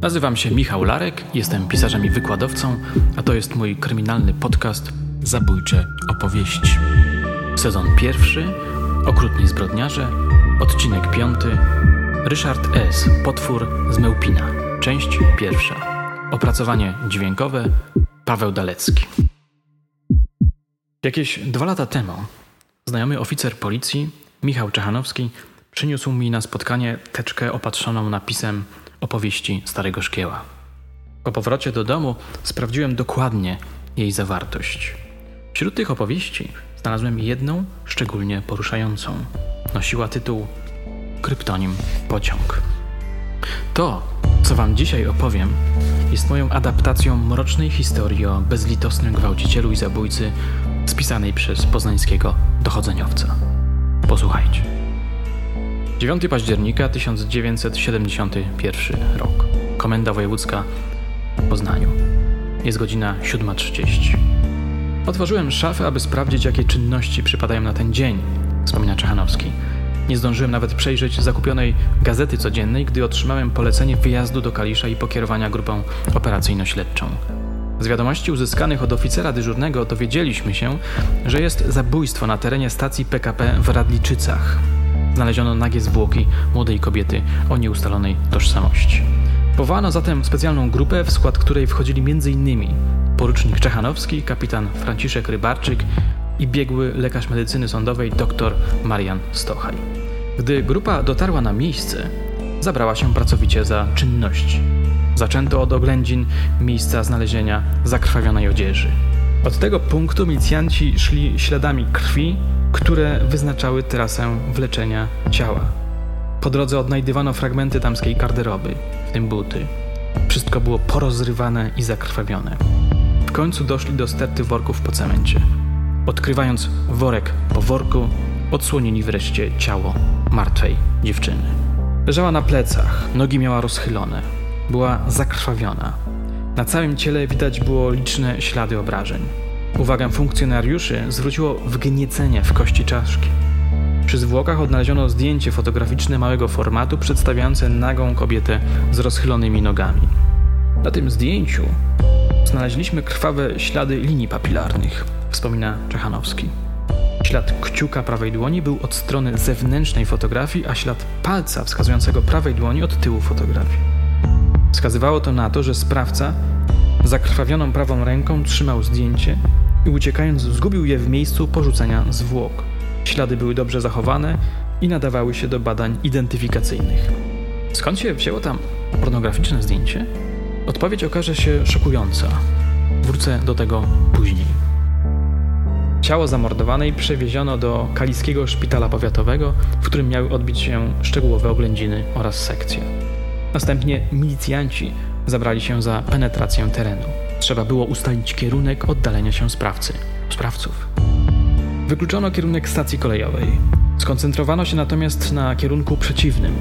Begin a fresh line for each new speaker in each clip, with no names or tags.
Nazywam się Michał Larek, jestem pisarzem i wykładowcą, a to jest mój kryminalny podcast Zabójcze opowieści. Sezon pierwszy, Okrutni zbrodniarze, odcinek piąty, Ryszard S., potwór z Mełpina, część pierwsza. Opracowanie dźwiękowe, Paweł Dalecki. Jakieś dwa lata temu znajomy oficer policji, Michał Czechanowski, przyniósł mi na spotkanie teczkę opatrzoną napisem opowieści Starego Szkieła. Po powrocie do domu sprawdziłem dokładnie jej zawartość. Wśród tych opowieści znalazłem jedną szczególnie poruszającą. Nosiła tytuł Kryptonim Pociąg. To, co Wam dzisiaj opowiem, jest moją adaptacją mrocznej historii o bezlitosnym gwałcicielu i zabójcy spisanej przez poznańskiego dochodzeniowca. Posłuchajcie. 9 października 1971 rok. Komenda Wojewódzka w Poznaniu. Jest godzina 7.30. Otworzyłem szafę, aby sprawdzić, jakie czynności przypadają na ten dzień, wspomina Czechanowski. Nie zdążyłem nawet przejrzeć zakupionej gazety codziennej, gdy otrzymałem polecenie wyjazdu do Kalisza i pokierowania grupą operacyjno-śledczą. Z wiadomości uzyskanych od oficera dyżurnego dowiedzieliśmy się, że jest zabójstwo na terenie stacji PKP w Radliczycach. Znaleziono nagie zwłoki młodej kobiety o nieustalonej tożsamości. Powołano zatem specjalną grupę, w skład której wchodzili m.in. porucznik Czechanowski, kapitan Franciszek Rybarczyk i biegły lekarz medycyny sądowej dr Marian Stochaj. Gdy grupa dotarła na miejsce, zabrała się pracowicie za czynności. Zaczęto od oględzin miejsca znalezienia zakrwawionej odzieży. Od tego punktu milicjanci szli śladami krwi, które wyznaczały trasę wleczenia ciała. Po drodze odnajdywano fragmenty tamskiej garderoby, w tym buty. Wszystko było porozrywane i zakrwawione. W końcu doszli do sterty worków po cemencie. Odkrywając worek po worku, odsłonili wreszcie ciało martwej dziewczyny. Leżała na plecach, nogi miała rozchylone, była zakrwawiona. Na całym ciele widać było liczne ślady obrażeń. Uwagę funkcjonariuszy zwróciło wgniecenie w kości czaszki. Przy zwłokach odnaleziono zdjęcie fotograficzne małego formatu przedstawiające nagą kobietę z rozchylonymi nogami. Na tym zdjęciu znaleźliśmy krwawe ślady linii papilarnych, wspomina Czechanowski. Ślad kciuka prawej dłoni był od strony zewnętrznej fotografii, a ślad palca wskazującego prawej dłoni od tyłu fotografii. Wskazywało to na to, że sprawca zakrwawioną prawą ręką trzymał zdjęcie i uciekając zgubił je w miejscu porzucenia zwłok. Ślady były dobrze zachowane i nadawały się do badań identyfikacyjnych. Skąd się wzięło tam pornograficzne zdjęcie? Odpowiedź okaże się szokująca. Wrócę do tego później. Ciało zamordowanej przewieziono do kaliskiego szpitala powiatowego, w którym miały odbić się szczegółowe oględziny oraz sekcje. Następnie milicjanci zabrali się za penetrację terenu. Trzeba było ustalić kierunek oddalenia się sprawcy, sprawców. Wykluczono kierunek stacji kolejowej. Skoncentrowano się natomiast na kierunku przeciwnym.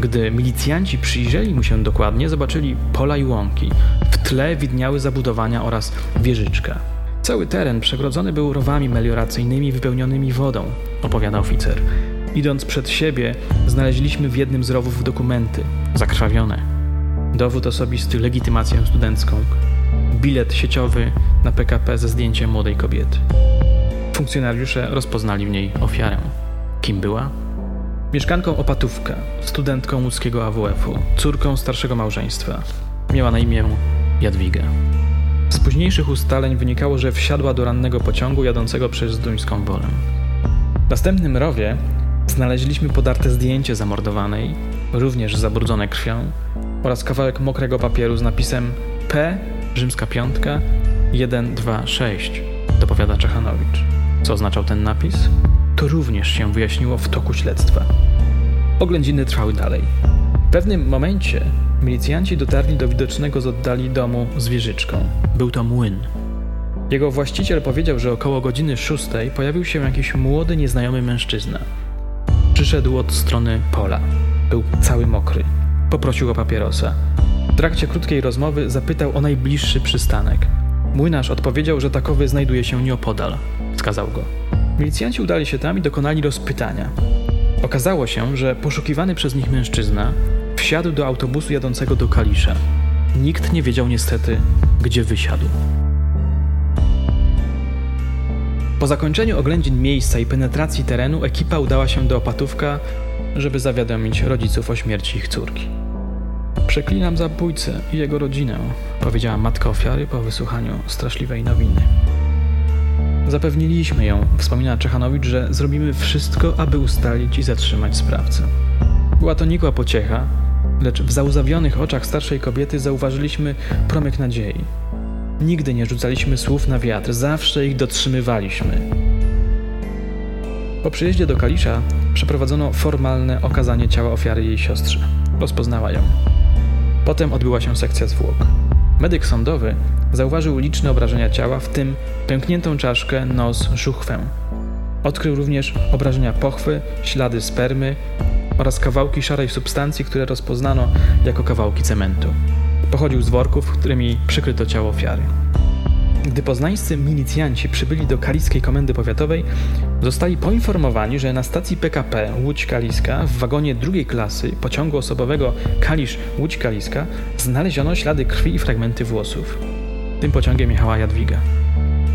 Gdy milicjanci przyjrzeli mu się dokładnie, zobaczyli pola i łąki. W tle widniały zabudowania oraz wieżyczka. Cały teren przegrodzony był rowami melioracyjnymi wypełnionymi wodą, opowiada oficer. Idąc przed siebie, znaleźliśmy w jednym z rowów dokumenty, zakrwawione. Dowód osobisty, legitymację studencką, bilet sieciowy na PKP ze zdjęciem młodej kobiety. Funkcjonariusze rozpoznali w niej ofiarę. Kim była? Mieszkanką Opatówka, studentką łódzkiego AWF-u, córką starszego małżeństwa. Miała na imię Jadwiga. Z późniejszych ustaleń wynikało, że wsiadła do rannego pociągu jadącego przez Duńską Wolę. W następnym rowie znaleźliśmy podarte zdjęcie zamordowanej, również zabrudzone krwią, oraz kawałek mokrego papieru z napisem P, rzymska piątka, 126, dopowiada Czechanowicz. Co oznaczał ten napis? To również się wyjaśniło w toku śledztwa. Oględziny trwały dalej. W pewnym momencie milicjanci dotarli do widocznego z oddali domu z wieżyczką. Był to młyn. Jego właściciel powiedział, że około godziny szóstej pojawił się jakiś młody, nieznajomy mężczyzna. Przyszedł od strony pola. Był cały mokry. Poprosił o papierosa. W trakcie krótkiej rozmowy zapytał o najbliższy przystanek. Młynarz odpowiedział, że takowy znajduje się nieopodal. Wskazał go. Milicjanci udali się tam i dokonali rozpytania. Okazało się, że poszukiwany przez nich mężczyzna wsiadł do autobusu jadącego do Kalisza. Nikt nie wiedział niestety, gdzie wysiadł. Po zakończeniu oględzin miejsca i penetracji terenu ekipa udała się do Opatówka, żeby zawiadomić rodziców o śmierci ich córki. Przeklinam zabójcę i jego rodzinę, powiedziała matka ofiary po wysłuchaniu straszliwej nowiny. Zapewniliśmy ją, wspomina Czechanowicz, że zrobimy wszystko, aby ustalić i zatrzymać sprawcę. Była to nikła pociecha, lecz w załzawionych oczach starszej kobiety zauważyliśmy promyk nadziei. Nigdy nie rzucaliśmy słów na wiatr, zawsze ich dotrzymywaliśmy. Po przyjeździe do Kalisza przeprowadzono formalne okazanie ciała ofiary jej siostrze. Rozpoznała ją. Potem odbyła się sekcja zwłok. Medyk sądowy zauważył liczne obrażenia ciała, w tym pękniętą czaszkę, nos, żuchwę. Odkrył również obrażenia pochwy, ślady spermy oraz kawałki szarej substancji, które rozpoznano jako kawałki cementu. Pochodził z worków, którymi przykryto ciało ofiary. Gdy poznańscy milicjanci przybyli do Kaliskiej Komendy Powiatowej, zostali poinformowani, że na stacji PKP Łódź Kaliska w wagonie drugiej klasy pociągu osobowego Kalisz-Łódź Kaliska znaleziono ślady krwi i fragmenty włosów. Tym pociągiem jechała Jadwiga.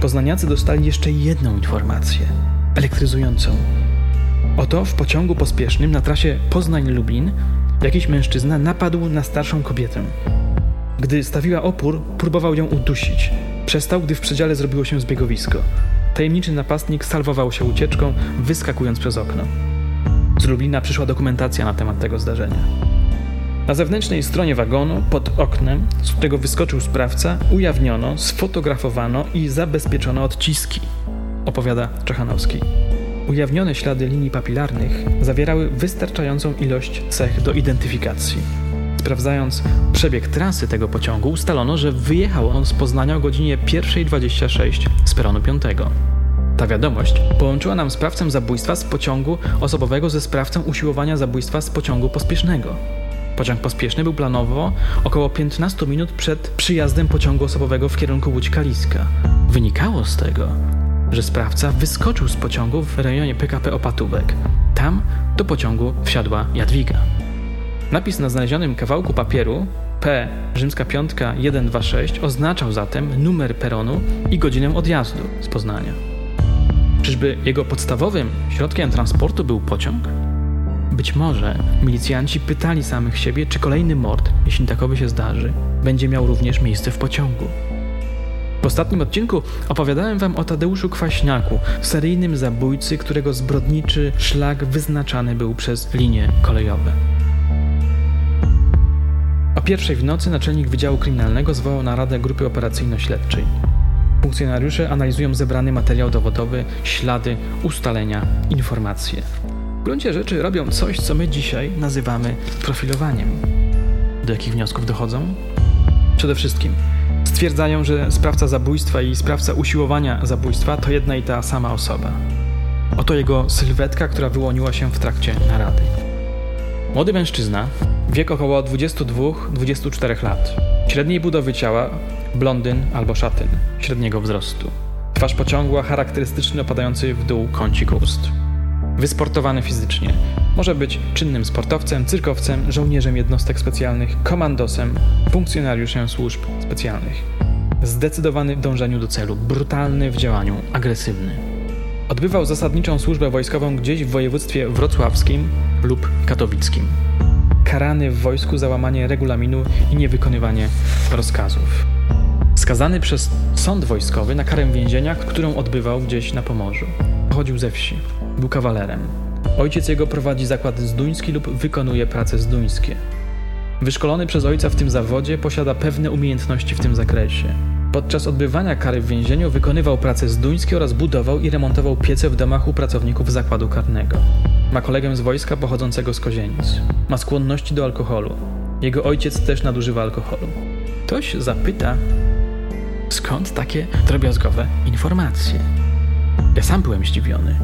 Poznaniacy dostali jeszcze jedną informację, elektryzującą. Oto w pociągu pospiesznym na trasie Poznań-Lublin jakiś mężczyzna napadł na starszą kobietę. Gdy stawiła opór, próbował ją udusić. Przestał, gdy w przedziale zrobiło się zbiegowisko. Tajemniczy napastnik salwował się ucieczką, wyskakując przez okno. Z Lublina przyszła dokumentacja na temat tego zdarzenia. Na zewnętrznej stronie wagonu, pod oknem, z którego wyskoczył sprawca, ujawniono, sfotografowano i zabezpieczono odciski, opowiada Czechanowski. Ujawnione ślady linii papilarnych zawierały wystarczającą ilość cech do identyfikacji. Sprawdzając przebieg trasy tego pociągu, ustalono, że wyjechał on z Poznania o godzinie 1.26 z peronu 5. Ta wiadomość połączyła nam sprawcę zabójstwa z pociągu osobowego ze sprawcą usiłowania zabójstwa z pociągu pospiesznego. Pociąg pospieszny był planowo około 15 minut przed przyjazdem pociągu osobowego w kierunku Łódź-Kaliska. Wynikało z tego, że sprawca wyskoczył z pociągu w rejonie PKP Opatówek. Tam do pociągu wsiadła Jadwiga. Napis na znalezionym kawałku papieru P rzymska piątka 126 oznaczał zatem numer peronu i godzinę odjazdu z Poznania. Czyżby jego podstawowym środkiem transportu był pociąg? Być może milicjanci pytali samych siebie, czy kolejny mord, jeśli takowy się zdarzy, będzie miał również miejsce w pociągu. W ostatnim odcinku opowiadałem wam o Tadeuszu Kwaśniaku, seryjnym zabójcy, którego zbrodniczy szlak wyznaczany był przez linie kolejowe. Pierwszej w nocy naczelnik Wydziału Kryminalnego zwołał naradę grupy operacyjno-śledczej. Funkcjonariusze analizują zebrany materiał dowodowy, ślady, ustalenia, informacje. W gruncie rzeczy robią coś, co my dzisiaj nazywamy profilowaniem. Do jakich wniosków dochodzą? Przede wszystkim stwierdzają, że sprawca zabójstwa i sprawca usiłowania zabójstwa to jedna i ta sama osoba. Oto jego sylwetka, która wyłoniła się w trakcie narady. Młody mężczyzna, wiek około 22-24 lat, średniej budowy ciała, blondyn albo szatyn, średniego wzrostu. Twarz pociągła, charakterystyczny opadający w dół kącik ust. Wysportowany fizycznie. Może być czynnym sportowcem, cyrkowcem, żołnierzem jednostek specjalnych, komandosem, funkcjonariuszem służb specjalnych. Zdecydowany w dążeniu do celu, brutalny w działaniu, agresywny. Odbywał zasadniczą służbę wojskową gdzieś w województwie wrocławskim lub katowickim. Karany w wojsku za łamanie regulaminu i niewykonywanie rozkazów. Skazany przez sąd wojskowy na karę więzienia, którą odbywał gdzieś na Pomorzu. Pochodził ze wsi. Był kawalerem. Ojciec jego prowadzi zakład zduński lub wykonuje prace zduńskie. Wyszkolony przez ojca w tym zawodzie posiada pewne umiejętności w tym zakresie. Podczas odbywania kary w więzieniu wykonywał prace zduńskie oraz budował i remontował piece w domach u pracowników zakładu karnego. Ma kolegę z wojska pochodzącego z Kozienic. Ma skłonności do alkoholu. Jego ojciec też nadużywa alkoholu. Ktoś zapyta, skąd takie drobiazgowe informacje? Ja sam byłem zdziwiony.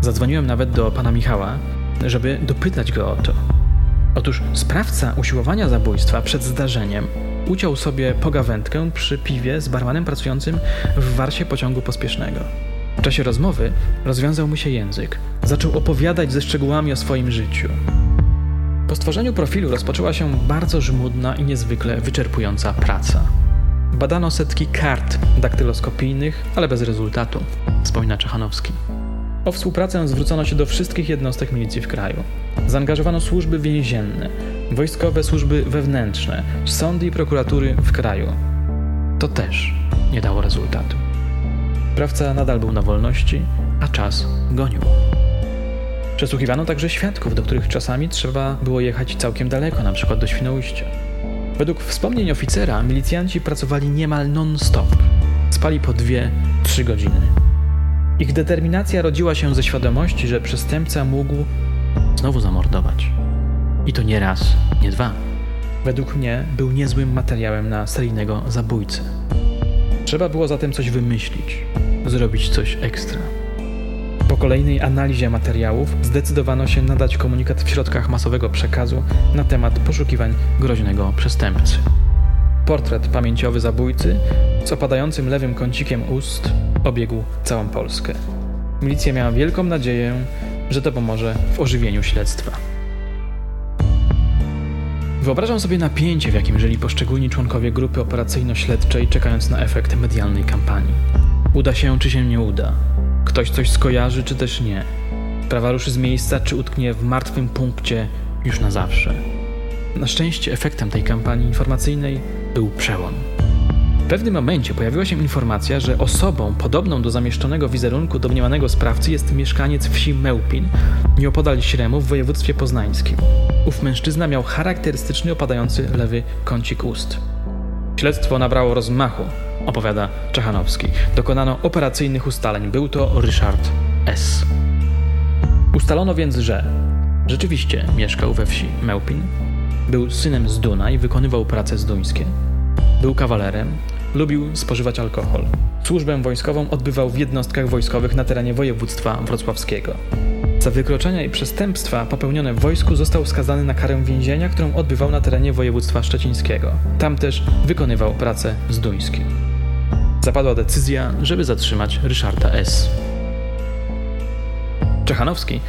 Zadzwoniłem nawet do pana Michała, żeby dopytać go o to. Otóż sprawca usiłowania zabójstwa przed zdarzeniem uciął sobie pogawędkę przy piwie z barmanem pracującym w warsie pociągu pospiesznego. W czasie rozmowy rozwiązał mu się język. Zaczął opowiadać ze szczegółami o swoim życiu. Po stworzeniu profilu rozpoczęła się bardzo żmudna i niezwykle wyczerpująca praca. Badano setki kart daktyloskopijnych, ale bez rezultatu, wspomina Czechanowski. O współpracę zwrócono się do wszystkich jednostek milicji w kraju. Zaangażowano służby więzienne, wojskowe służby wewnętrzne, sądy i prokuratury w kraju. To też nie dało rezultatu. Sprawca nadal był na wolności, a czas gonił. Przesłuchiwano także świadków, do których czasami trzeba było jechać całkiem daleko, na przykład do Świnoujścia. Według wspomnień oficera, milicjanci pracowali niemal non-stop. Spali po dwie, trzy godziny. Ich determinacja rodziła się ze świadomości, że przestępca mógł znowu zamordować. I to nie raz, nie dwa. Według mnie był niezłym materiałem na seryjnego zabójcę. Trzeba było zatem coś wymyślić, zrobić coś ekstra. Po kolejnej analizie materiałów zdecydowano się nadać komunikat w środkach masowego przekazu na temat poszukiwań groźnego przestępcy. Portret pamięciowy zabójcy z opadającym lewym kącikiem ust obiegł całą Polskę. Milicja miała wielką nadzieję, że to pomoże w ożywieniu śledztwa. Wyobrażam sobie napięcie, w jakim żyli poszczególni członkowie grupy operacyjno-śledczej, czekając na efekt medialnej kampanii. Uda się, czy się nie uda? Ktoś coś skojarzy, czy też nie? Sprawa ruszy z miejsca, czy utknie w martwym punkcie już na zawsze? Na szczęście efektem tej kampanii informacyjnej był przełom. W pewnym momencie pojawiła się informacja, że osobą podobną do zamieszczonego wizerunku domniemanego sprawcy jest mieszkaniec wsi Mełpin, nieopodal Śremu w województwie poznańskim. Ów mężczyzna miał charakterystyczny opadający lewy kącik ust. Śledztwo nabrało rozmachu, opowiada Czechanowski. Dokonano operacyjnych ustaleń. Był to Ryszard S. Ustalono więc, że rzeczywiście mieszkał we wsi Mełpin, był synem z Duna i wykonywał prace zduńskie. Był kawalerem, lubił spożywać alkohol. Służbę wojskową odbywał w jednostkach wojskowych na terenie województwa wrocławskiego. Za wykroczenia i przestępstwa popełnione w wojsku został skazany na karę więzienia, którą odbywał na terenie województwa szczecińskiego. Tam też wykonywał pracę zduńskie. Zapadła decyzja, żeby zatrzymać Ryszarda S. Czechanowski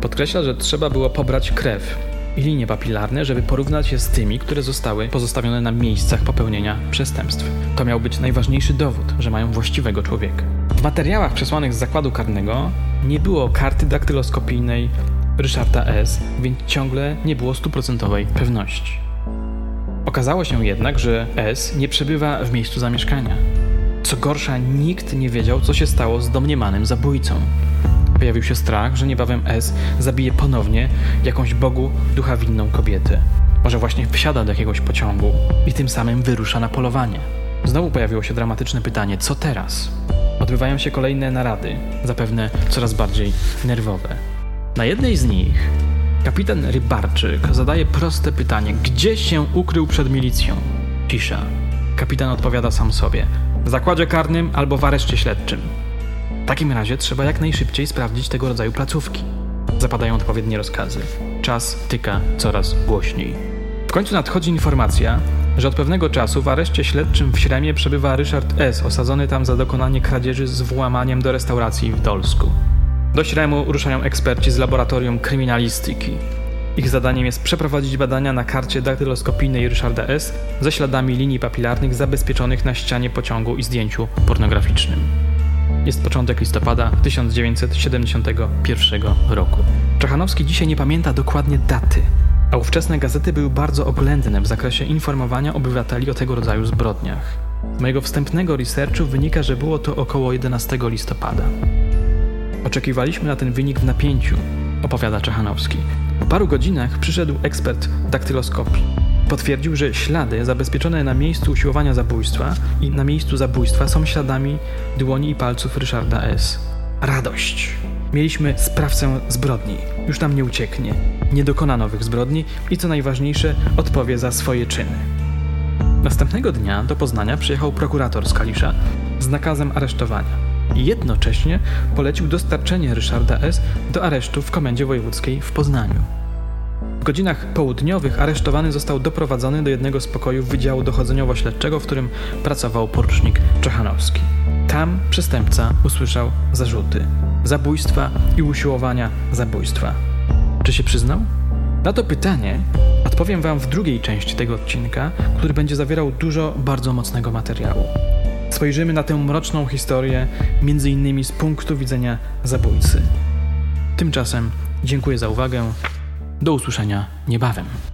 podkreśla, że trzeba było pobrać krew i linie papilarne, żeby porównać je z tymi, które zostały pozostawione na miejscach popełnienia przestępstw. To miał być najważniejszy dowód, że mają właściwego człowieka. W materiałach przesłanych z zakładu karnego nie było karty daktyloskopijnej Ryszarda S., więc ciągle nie było stuprocentowej pewności. Okazało się jednak, że S nie przebywa w miejscu zamieszkania. Co gorsza, nikt nie wiedział, co się stało z domniemanym zabójcą. Pojawił się strach, że niebawem S zabije ponownie jakąś Bogu ducha winną kobietę. Może właśnie wsiada do jakiegoś pociągu i tym samym wyrusza na polowanie. Znowu pojawiło się dramatyczne pytanie: co teraz? Odbywają się kolejne narady, zapewne coraz bardziej nerwowe. Na jednej z nich kapitan Rybarczyk zadaje proste pytanie: gdzie się ukrył przed milicją? Cisza. Kapitan odpowiada sam sobie: w zakładzie karnym albo w areszcie śledczym. Takim razie trzeba jak najszybciej sprawdzić tego rodzaju placówki. Zapadają odpowiednie rozkazy. Czas tyka coraz głośniej. W końcu nadchodzi informacja, że od pewnego czasu w areszcie śledczym w Śremie przebywa Ryszard S., osadzony tam za dokonanie kradzieży z włamaniem do restauracji w Dolsku. Do Śremu ruszają eksperci z laboratorium kryminalistyki. Ich zadaniem jest przeprowadzić badania na karcie daktyloskopijnej Ryszarda S. ze śladami linii papilarnych zabezpieczonych na ścianie pociągu i zdjęciu pornograficznym. Jest początek listopada 1971 roku. Czechanowski dzisiaj nie pamięta dokładnie daty, a ówczesne gazety były bardzo oględne w zakresie informowania obywateli o tego rodzaju zbrodniach. Z mojego wstępnego researchu wynika, że było to około 11 listopada. Oczekiwaliśmy na ten wynik w napięciu, opowiada Czechanowski. Po paru godzinach przyszedł ekspert daktyloskopii. Potwierdził, że ślady zabezpieczone na miejscu usiłowania zabójstwa i na miejscu zabójstwa są śladami dłoni i palców Ryszarda S. Radość. Mieliśmy sprawcę zbrodni. Już nam nie ucieknie. Nie dokona nowych zbrodni i co najważniejsze, odpowie za swoje czyny. Następnego dnia do Poznania przyjechał prokurator z Kalisza z nakazem aresztowania jednocześnie polecił dostarczenie Ryszarda S. do aresztu w komendzie wojewódzkiej w Poznaniu. W godzinach południowych aresztowany został doprowadzony do jednego z pokojów Wydziału Dochodzeniowo-Śledczego, w którym pracował porucznik Czechanowski. Tam przestępca usłyszał zarzuty zabójstwa i usiłowania zabójstwa. Czy się przyznał? Na to pytanie odpowiem Wam w drugiej części tego odcinka, który będzie zawierał dużo bardzo mocnego materiału. Spojrzymy na tę mroczną historię, między innymi z punktu widzenia zabójcy. Tymczasem dziękuję za uwagę. Do usłyszenia niebawem.